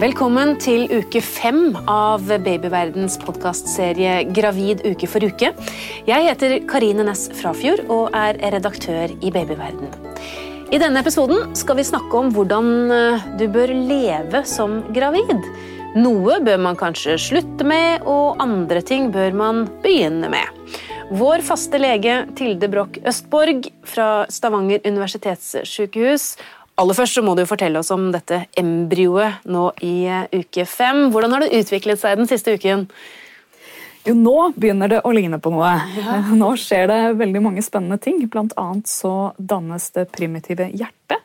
Velkommen til uke fem av Babyverdens podkastserie Gravid uke for uke. Jeg heter Karine Næss Frafjord og er redaktør i Babyverden. I denne episoden skal vi snakke om hvordan eh, du bør leve som gravid. Noe bør man kanskje slutte med, og andre ting bør man begynne med. Vår faste lege Tilde Broch Østborg fra Stavanger universitetssykehus Aller først så må du fortelle oss om dette embryoet nå i eh, uke fem. Hvordan har det utviklet seg den siste uken? Jo, nå begynner det å ligne på noe. Ja. Nå skjer det veldig mange spennende ting. Blant annet så dannes det primitive hjertet.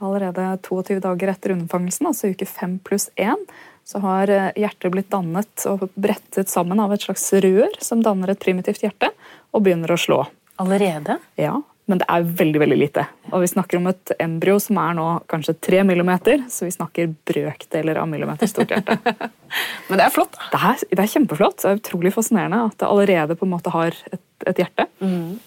Allerede 22 dager etter unnfangelsen, altså uke 5 pluss 1, så har eh, hjertet blitt dannet og brettet sammen av et slags rør som danner et primitivt hjerte, og begynner å slå. Allerede? Ja, men det er veldig veldig lite. Og vi snakker om et embryo som er nå kanskje tre millimeter, så vi snakker brøkdeler av millimeter stort hjerte. men det er flott. Det er, det er, kjempeflott. Det er utrolig fascinerende at det allerede på en måte har et, et hjerte. Mm.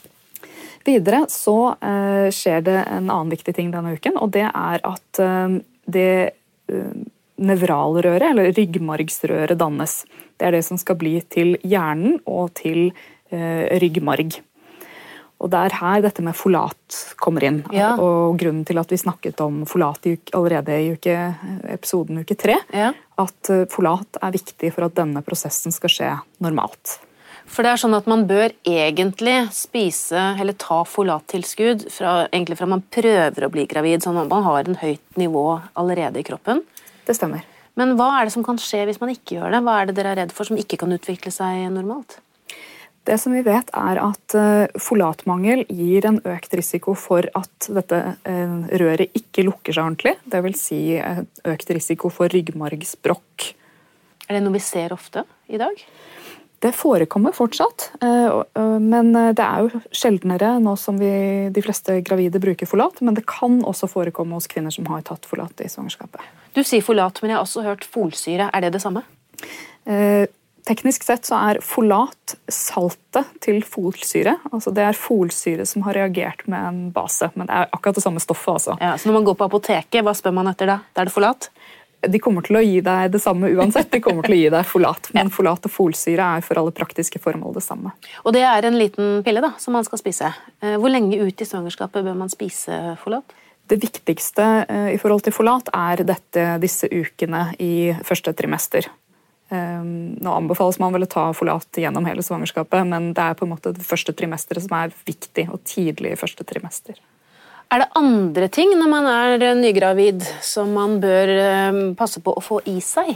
Videre så eh, skjer det en annen viktig ting denne uken, og det er at eh, det eh, nevralrøret, eller ryggmargsrøret, dannes. Det er det som skal bli til hjernen og til ryggmarg. Og Det er her dette med folat kommer inn. Ja. Og Grunnen til at vi snakket om folat allerede i uke, episoden uke tre, ja. at eh, folat er viktig for at denne prosessen skal skje normalt. For det er sånn at Man bør egentlig spise eller ta folattilskudd fra, egentlig fra man prøver å bli gravid, sånn at man har en høyt nivå allerede i kroppen. Det stemmer. Men hva er det som kan skje hvis man ikke gjør det? Hva er det dere er redd for som ikke kan utvikle seg normalt? Det som vi vet er at eh, Folatmangel gir en økt risiko for at dette eh, røret ikke lukker seg ordentlig. Dvs. Si økt risiko for ryggmargsbrokk. Er det noe vi ser ofte i dag? Det forekommer fortsatt, eh, men det er jo sjeldnere nå som vi, de fleste gravide bruker folat. Men det kan også forekomme hos kvinner som har tatt folat i svangerskapet. Du sier folat, men jeg har også hørt folsyre. Er det det samme? Teknisk sett så er folat saltet til folsyre. Altså det er folsyre som har reagert med en base, men det er akkurat det samme stoffet. Altså. Ja, så Når man går på apoteket, hva spør man etter da? Da er det folat? De kommer til å gi deg det samme uansett. De kommer til å gi deg folat, Men folat og folsyre er for alle praktiske formål det samme. Og det er en liten pille da, som man skal spise. Eh, hvor lenge ut i svangerskapet bør man spise folat? Det viktigste eh, i forhold til folat er dette, disse ukene i første trimester. Ehm, nå anbefales man vel å ta folat gjennom hele svangerskapet, men det er på en måte det første trimesteret som er viktig, og tidlig i første trimester. Er det andre ting når man er nygravid som man bør ehm, passe på å få i seg?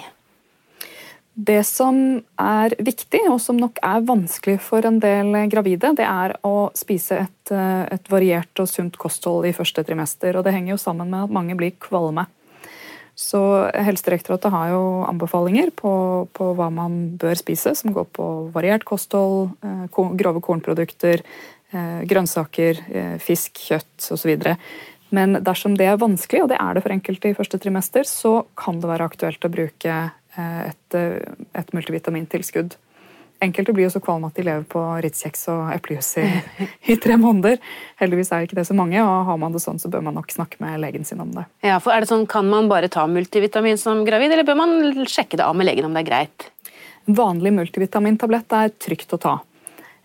Det som er viktig, og som nok er vanskelig for en del gravide, det er å spise et, eh, et variert og sunt kosthold i første trimester. og Det henger jo sammen med at mange blir kvalme. Så Helsedirektoratet har jo anbefalinger på, på, hva man bør spise, som går på variert kosthold, eh, grove kornprodukter, eh, grønnsaker, eh, fisk, kjøtt osv. Men dersom det er vanskelig, og det er det for enkelte i første trimester, så kan det være aktuelt å bruke et, et multivitamintilskudd. Enkelte blir jo så kvalme at de lever på Ritz-kjeks og eplejus i, i, tre måneder. Heldigvis er ikke det så mange, og har man det sånn, så bør man nok snakke med legen sin om det. Ja, for er det sånn, Kan man bare ta multivitamin som gravid, eller bør man sjekke det av med legen om det er greit? Vanlig multivitamintablett er trygt å ta.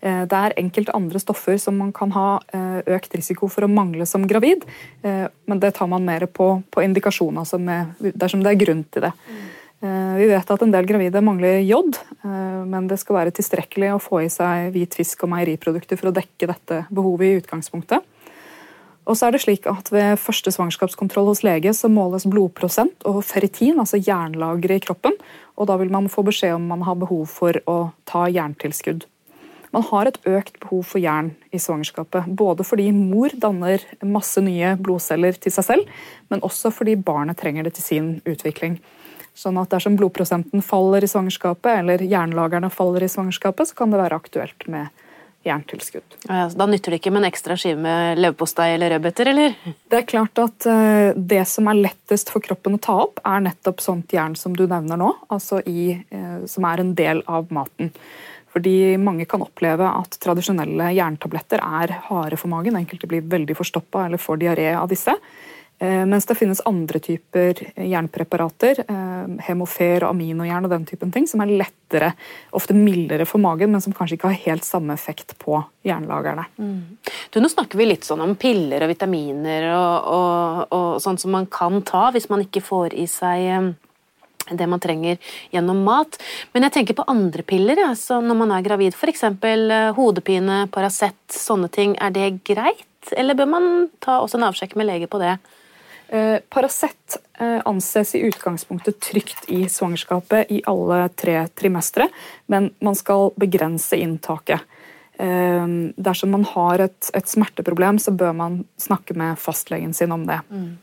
Eh, det er enkelte andre stoffer som man kan ha eh, økt risiko for å mangle som gravid, eh, men det tar man mer på, på indikasjon, altså med, dersom det er grunn til det. Mm. Eh, vi vet at en del gravide mangler jod, eh, men det skal være tilstrekkelig å få i seg hvit fisk og meieriprodukter for å dekke dette behovet i utgangspunktet. Og så er det slik at Ved første svangerskapskontroll hos lege så måles blodprosent og ferritin, altså jernlageret i kroppen. og Da vil man få beskjed om man har behov for å ta jerntilskudd. Man har et økt behov for jern i svangerskapet. Både fordi mor danner masse nye blodceller til seg selv, men også fordi barnet trenger det til sin utvikling. Sånn at dersom blodprosenten faller i svangerskapet, eller jernlagerne faller i svangerskapet, så kan det være aktuelt med jerntilskudd. Ja, da nytter det ikke med en ekstra skive med leverpostei eller rødbeter, eller? Det er klart at uh, det som er lettest for kroppen å ta opp, er nettopp sånt jern som du nevner nå, altså i, uh, som er en del av maten. Fordi Mange kan oppleve at tradisjonelle jerntabletter er harde for magen. Enkelte blir veldig forstoppa eller får diaré av disse. Eh, mens det finnes andre typer jernpreparater, eh, hemofer og aminojern og den typen ting, som er lettere, ofte mildere for magen, men som kanskje ikke har helt samme effekt på jernlagerne. Mm. Nå snakker vi litt sånn om piller og vitaminer og, og, og sånn som man kan ta hvis man ikke får i seg eh, det man trenger gjennom mat. Men jeg tenker på andre piller ja, når man er gravid. F.eks. hodepine, Paracet, sånne ting. Er det greit, eller bør man ta også en avsjekk med lege på det? Eh, Paracet eh, anses i utgangspunktet trygt i svangerskapet i alle tre trimestre, men man skal begrense inntaket. Eh, dersom man har et, et, smerteproblem, så bør man snakke med fastlegen sin om det. Mm.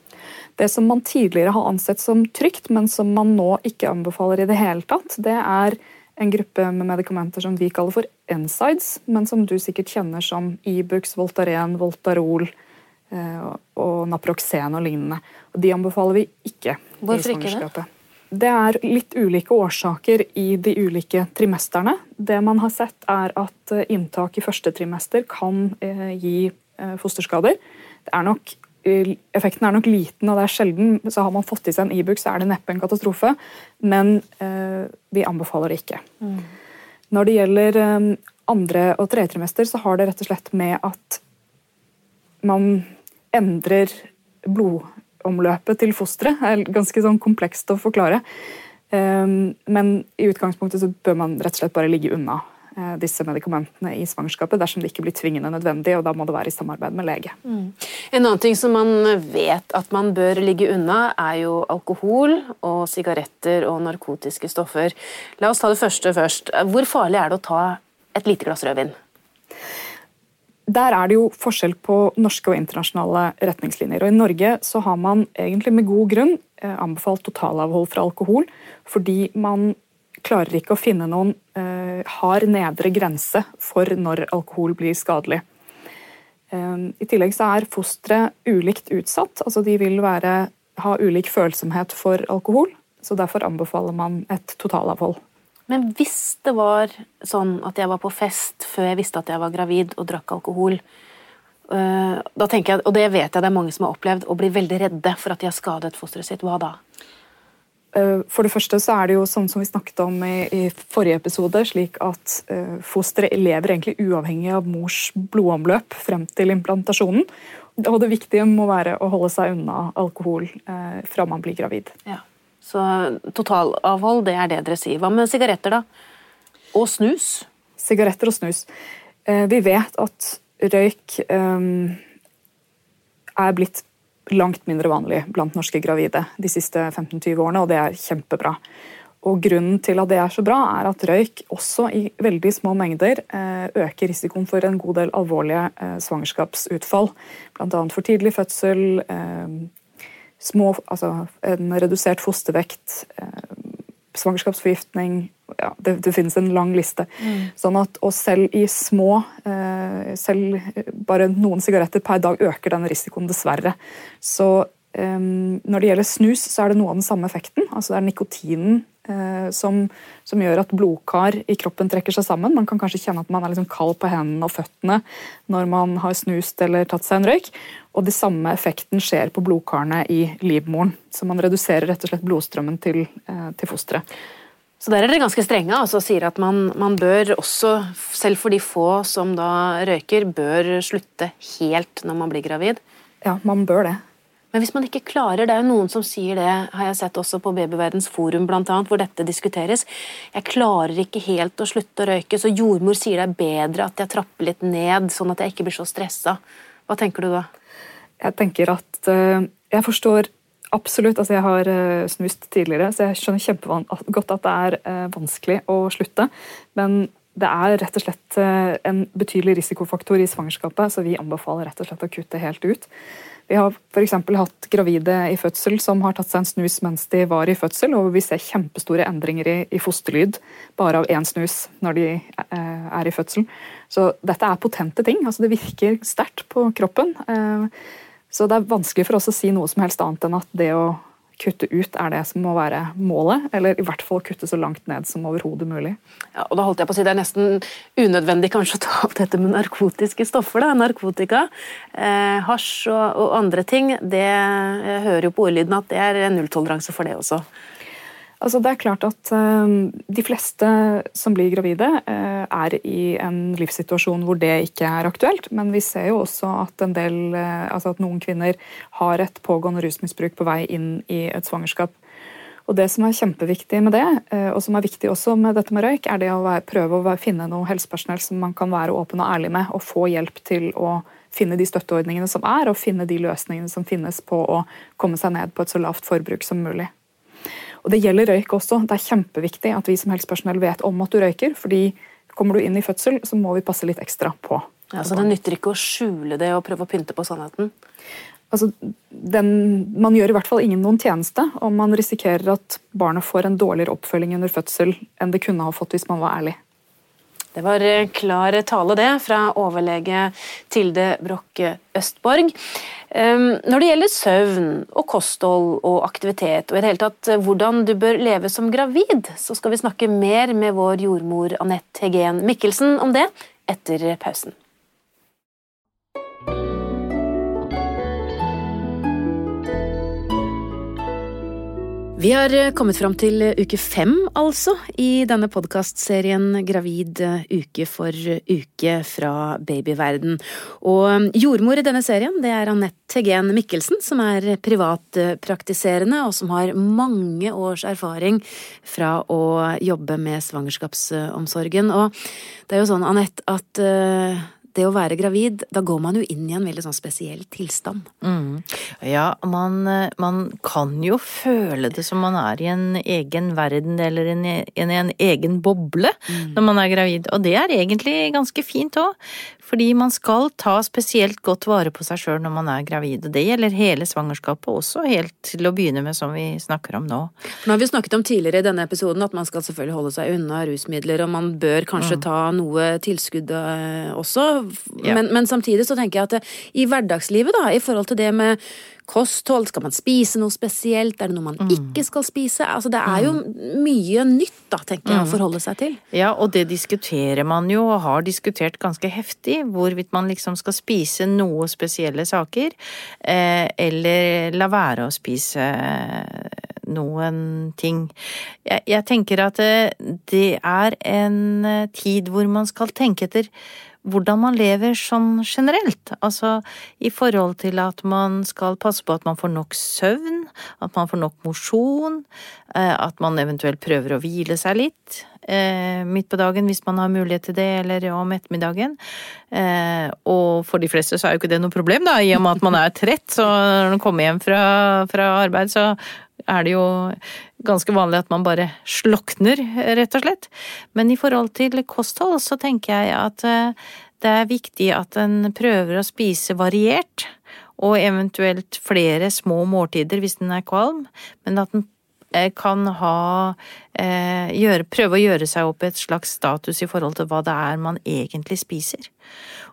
Det som man tidligere har ansett som trygt, men som man nå ikke anbefaler i det hele tatt, det er en gruppe med medikamenter som vi kaller for NSIDES, men som du sikkert kjenner som Ibux, Voltaren, Voltarol, og Naproxen og lignende. Og de anbefaler vi ikke Hvorfor. Ikke det? det er litt ulike årsaker i de ulike trimesterne. Det man har sett, er at eh, inntak i første trimester kan eh, gi fosterskader. Er nok, effekten er nok liten, og det er sjelden. Så har man fått i seg en Ibux, så er det neppe en katastrofe. Men vi anbefaler det ikke. Mm. Når det gjelder andre og tredje trimester, så har det rett og slett med at man endrer blodomløpet til fosteret. er ganske sånn komplekst å forklare. Ehm, men i utgangspunktet så bør man rett og slett bare ligge unna eh, disse medikamentene i svangerskapet dersom det ikke blir tvingende nødvendig, og da må det være i samarbeid med lege. Mm. En annen ting som man vet at man bør ligge unna, er jo alkohol og sigaretter og narkotiske stoffer. La oss ta det første først. Hvor farlig er det å ta et lite glass rødvin? Der er det jo forskjell på norske og internasjonale retningslinjer. Og I Norge så har man egentlig med god grunn eh, anbefalt totalavhold fra alkohol, fordi man klarer ikke å finne noen eh, hard nedre grense for når alkohol blir skadelig. Eh, I tillegg så er fostre ulikt utsatt. altså De vil være, ha ulik følsomhet for alkohol. så Derfor anbefaler man et totalavhold. Men hvis det var sånn at jeg var på fest før jeg visste at jeg var gravid og drakk alkohol, øh, da tenker jeg, og det vet jeg det er mange som har opplevd, å bli veldig redde for at de har skadet fosteret sitt, hva da? Øh, for det første så er det jo sånn som vi snakket om i, i forrige episode, slik at uh, fosteret lever egentlig uavhengig av mors blodomløp frem til implantasjonen. Og det viktige må være å holde seg unna alkohol uh, fra man blir gravid. Ja. Så totalavhold, det er det dere sier. Hva med sigaretter, da? Og snus? Sigaretter og snus. Eh, vi vet at røyk um, er blitt langt mindre vanlig blant norske gravide de siste 15-20 årene, og det er kjempebra. Og Grunnen til at det er så bra, er at røyk også i veldig små mengder eh, øker risikoen for en god del alvorlige svangerskapsutfall. Bl.a. for tidlig fødsel, små, altså en redusert fostervekt, eh, svangerskapsforgiftning ja, det, det, finnes en lang liste. Mm. Sånn at, og selv i små eh, Selv bare noen sigaretter per dag øker den risikoen, dessverre. Så eh, når det gjelder snus, så er det noe av den samme effekten. Altså det er nikotinen Eh, som, som, gjør at blodkar i kroppen trekker seg sammen. Man kan kanskje kjenne at man er liksom kald på hendene og føttene når man har snust eller tatt seg en røyk. Og de samme effekten skjer på blodkarene i livmoren. Så man reduserer rett og slett blodstrømmen til, eh, til fosteret. Så der er dere ganske strenge og altså sier at man, man, bør også, selv for de få som da røyker, bør slutte helt når man blir gravid? Ja, man bør det. Men hvis man ikke klarer, det er jo noen som sier det, har jeg sett også på Babyverdens forum blant annet, hvor dette diskuteres. Jeg klarer ikke helt å slutte å røyke, så jordmor sier det er bedre at jeg trapper litt ned, sånn at jeg ikke blir så stressa. Hva tenker du da? Jeg tenker at uh, Jeg forstår absolutt altså Jeg har uh, snust tidligere, så jeg skjønner kjempegodt at det er uh, vanskelig å slutte. Men det er rett og slett en betydelig risikofaktor i svangerskapet, så vi anbefaler rett og slett å kutte helt ut. Vi har f.eks. hatt gravide i fødsel som har tatt seg en snus mens de var i fødsel, og vi ser kjempestore endringer i fosterlyd bare av én snus når de eh, er i fødsel. Så dette er potente ting. altså Det virker sterkt på kroppen. Eh, så det er vanskelig for oss å si noe som helst annet enn at det å kutte ut er det som må være målet, eller i hvert fall kutte så langt ned som overhodet mulig. Ja, og da holdt jeg på å si Det er nesten unødvendig kanskje å ta opp dette med narkotiske stoffer. da, Narkotika, eh, hasj og, og, andre ting. Det jeg hører jo på ordlyden at det er nulltoleranse for det også. Altså, det er klart at uh, De fleste som blir gravide, uh, er i en livssituasjon hvor det ikke er aktuelt. Men vi ser jo også at, del, uh, altså at noen kvinner har et pågående rusmisbruk på vei inn i et svangerskap. Og Det som er kjempeviktig med det, og som er viktig også med dette med røyk, er det å være, prøve å finne noe helsepersonell som man kan være åpen og ærlig med, og få hjelp til å finne de støtteordningene som er, og finne de løsningene som finnes på å komme seg ned på et så lavt forbruk som mulig. Og Det gjelder røyk også. Det er kjempeviktig at vi som helsepersonell vet om at du røyker. fordi kommer du inn i fødsel, så må vi passe litt ekstra på. Ja, så Det nytter ikke å skjule det og prøve å pynte på sannheten? Altså, den, man gjør i hvert fall ingen noen tjeneste om man risikerer at barnet får en dårligere oppfølging under fødsel enn det kunne ha fått hvis man var ærlig. Det var eh, klar tale, det, fra overlege Tilde Brokke Østborg. Ehm, når det gjelder søvn og kosthold og aktivitet, og i det hele tatt eh, hvordan du bør leve som gravid, så skal vi snakke mer med vår jordmor Anette Hegen Mikkelsen om det etter pausen. Vi har eh, kommet fram til eh, uke fem, altså, i denne podkastserien Gravid eh, uke for uke fra babyverden. Og jordmor i denne serien, det er Anette Hegen Mikkelsen, som er privatpraktiserende, og som har mange års erfaring fra å jobbe med svangerskapsomsorgen. Og det er jo sånn, Anette, at det å være gravid, da går man jo inn i en veldig sånn spesiell tilstand. Mm. Ja, man, man, kan jo føle det som man er i en egen verden eller en, en, en egen boble mm. når man er gravid, og det er egentlig ganske fint òg. Fordi man skal ta spesielt godt vare på seg sjøl når man er gravid. og Det gjelder hele svangerskapet også, helt til å begynne med, som vi snakker om nå. Nå har vi snakket om tidligere i denne episoden at man skal selvfølgelig holde seg unna rusmidler, og man bør kanskje mm. ta noe tilskudd eh, også. Ja. Men, men, samtidig så tenker jeg at i hverdagslivet, da, i forhold til det med kosthold? Skal man spise noe spesielt? Er det noe man mm. ikke skal spise? Altså, det er jo mye nytt da, tenker jeg, å mm. forholde seg til. Ja, og det diskuterer man jo, og har diskutert ganske heftig. Hvorvidt man liksom skal spise noe spesielle saker, eh, eller la være å spise noen ting. Jeg, jeg tenker at det, eh, er en eh, tid hvor man skal tenke etter hvordan man lever sånn generelt. Altså i forhold til at man skal passe på at man får nok søvn, at man får nok mosjon, eh, at man eventuelt prøver å hvile seg litt midt på dagen hvis man har mulighet til det, eller om ettermiddagen. Eh, og for de fleste så er jo ikke det noe problem, da, i og med at man er trett. Så når man kommer hjem fra, fra arbeid, så er det jo ganske vanlig at man bare slokner, rett og slett. Men i forhold til kosthold så tenker jeg at eh, det er viktig at en prøver å spise variert, og eventuelt flere små måltider hvis den er kvalm, men at den Eh, kan ha eh, gjøre, Prøve å gjøre seg opp et slags status i forhold til hva det er man egentlig spiser.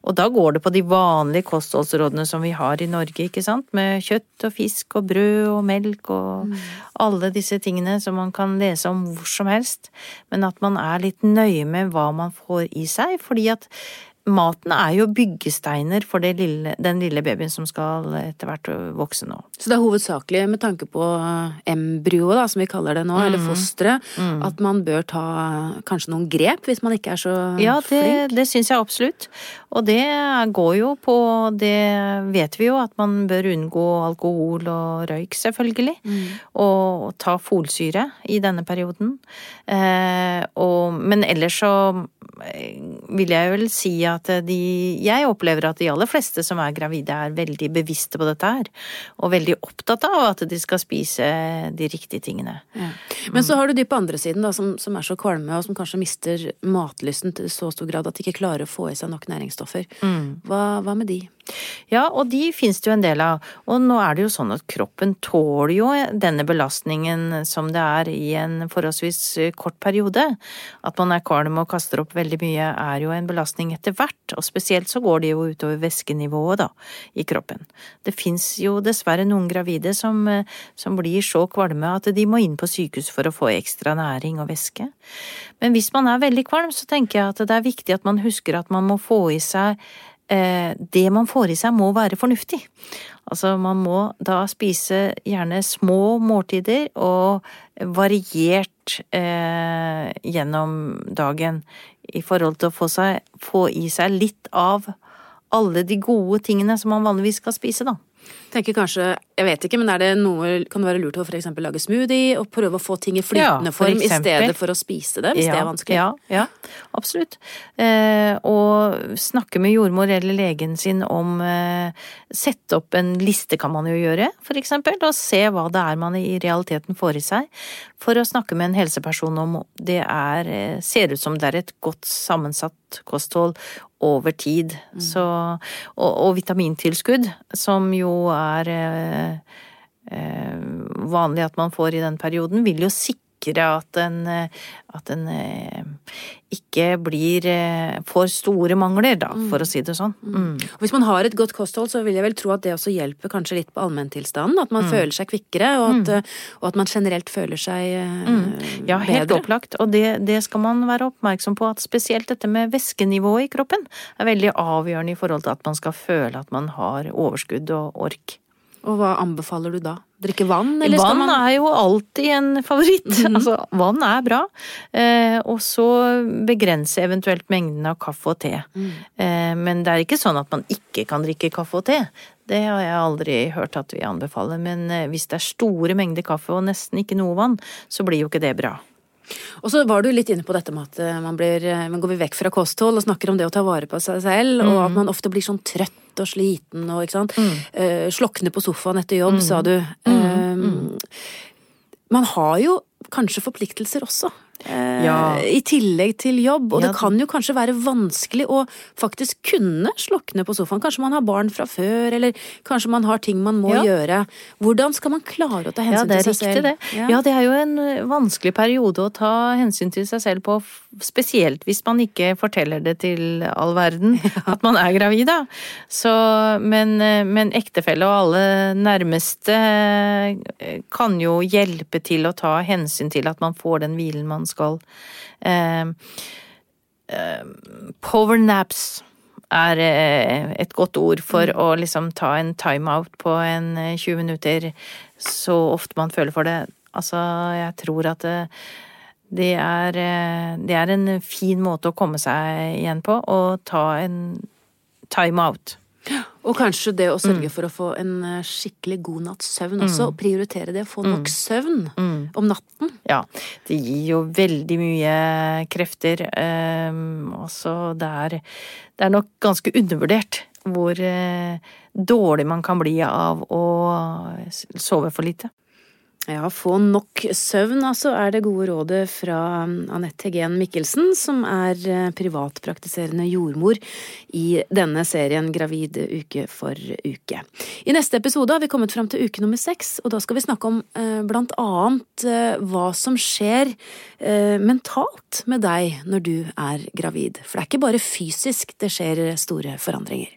Og da går det på de vanlige kostholdsrådene som vi har i Norge, ikke sant, med kjøtt og fisk og brød og melk og mm. alle disse tingene som man kan lese om hvor som helst, men at man er litt nøye med hva man får i seg, fordi at maten er jo byggesteiner for lille, den lille babyen som skal etter hvert vokse nå. Så det er hovedsakelig med tanke på embryoet, som vi kaller det nå, mm. eller fosteret, mm. at man bør ta kanskje noen grep hvis man ikke er så ja, det, flink? Ja, det syns jeg absolutt. Og det går jo på Det vet vi jo, at man bør unngå alkohol og røyk, selvfølgelig. Mm. Og ta folsyre i denne perioden. Eh, og, men ellers så eh, vil jeg vel si at de Jeg opplever at de aller fleste som er gravide, er veldig bevisste på dette her. Og veldig opptatt av at de skal spise de riktige tingene. Ja. Men så har du de på andre siden, da, som, som, er så kvalme, og som kanskje mister matlysten til så stor grad at de ikke klarer å få i seg nok næringsstoffer. Mm. Hva, hva med de? Ja, og de finnes det jo en del av. Og nå er det jo sånn at kroppen tåler jo denne belastningen som det er i en forholdsvis kort periode. At man er kvalm og kaster opp veldig mye er jo en belastning etter hvert, og spesielt så går det jo utover væskenivået da, i kroppen. Det fins jo dessverre noen gravide som, som blir så kvalme at de må inn på sykehus for å få ekstra næring og væske. Men hvis man er veldig kvalm, så tenker jeg at det er viktig at man husker at man må få i seg eh, det man får i seg må være fornuftig. Altså man må da spise gjerne små måltider og variert eh, gjennom dagen i forhold til å få, seg, få i seg litt av alle de gode tingene som man vanligvis skal spise, da tenker kanskje, jeg vet ikke, men er det noe, kan det være lurt å for eksempel lage smoothie og prøve å få ting i flytende ja, form i stedet for å spise det, hvis ja, det er vanskelig? Ja, ja absolutt. Eh, og snakke med jordmor eller legen sin om eh, Sette opp en liste kan man jo gjøre, for eksempel, og se hva det er man i realiteten får i seg. For å snakke med en helseperson om det er, eh, ser ut som det er et godt sammensatt kosthold over tid. Mm. Så, og, og, vitamintilskudd, som jo er eh, eh, vanlig at man får i den perioden, vil jo sikre at en, at en eh, ikke blir eh, for store mangler, da, for å si det sånn. Mm. mm. Hvis man har et godt kosthold, så vil jeg vel tro at det også hjelper kanskje litt på allmenntilstanden. At man mm. føler seg kvikkere, og at, mm. og at, man generelt føler seg mm. Ja, helt bedre. opplagt. Og det, det, skal man være oppmerksom på, at spesielt dette med væskenivået i kroppen er veldig avgjørende i forhold til at man skal føle at man har overskudd og ork. Og hva anbefaler du da? Drikke vann, eller vann man er jo alltid en favoritt. Mm. Altså, vann er bra. Eh, og så begrense eventuelt mengden av kaffe og te. Mm. Eh, men det er ikke sånn at man ikke kan drikke kaffe og te. Det har jeg aldri hørt at vi anbefaler. Men eh, hvis det er store mengder kaffe og nesten ikke noe vann, så blir jo ikke det bra. Og så var du litt inne på dette med at eh, man, blir, eh, man går vekk fra kosthold og snakker om det å ta vare på seg selv, mm. og at man ofte blir sånn trøtt og sliten og ikke sant. Mm. Uh, slokne på sofaen etter jobb, mm. sa du. Uh, man har jo kanskje forpliktelser også. Eh, ja. I tillegg til jobb. Og ja. det kan jo kanskje være vanskelig å faktisk kunne slokne på sofaen. Kanskje man har barn fra før, eller kanskje man har ting man må ja. gjøre. Hvordan skal man klare å ta hensyn til seg selv? Det. Ja. det er jo en eh, vanskelig periode å ta hensyn til seg selv på, spesielt hvis man ikke forteller det til all verden at man er gravid, da. Så, men, eh, men ektefelle og alle nærmeste kan jo hjelpe til å ta hensyn til at man får den hvilen man skal. Eh, eh, power naps er eh, et godt ord for mm. å liksom ta en timeout på en 20 minutter så ofte man føler for det. Altså, jeg tror at det, det er, det er en fin måte å komme seg igjen på, å ta en timeout. Og kanskje det å sørge mm. for å få en eh, skikkelig god natts søvn også. Mm. Prioritere det, å få nok mm. søvn mm. om natten. Ja. Det gir jo veldig mye krefter. Um, det er, det er nok ganske undervurdert hvor uh, dårlig man kan bli av å sove for lite. Ja, få nok søvn, altså, er det gode rådet fra Anette Hegen Mikkelsen, som er eh, privatpraktiserende jordmor i denne serien Gravid uke for uke. I neste episode har vi kommet fram til uke nummer seks, og da skal vi snakke om eh, blant annet eh, hva som skjer mentalt med deg når du er gravid. For det er ikke bare fysisk det skjer store forandringer.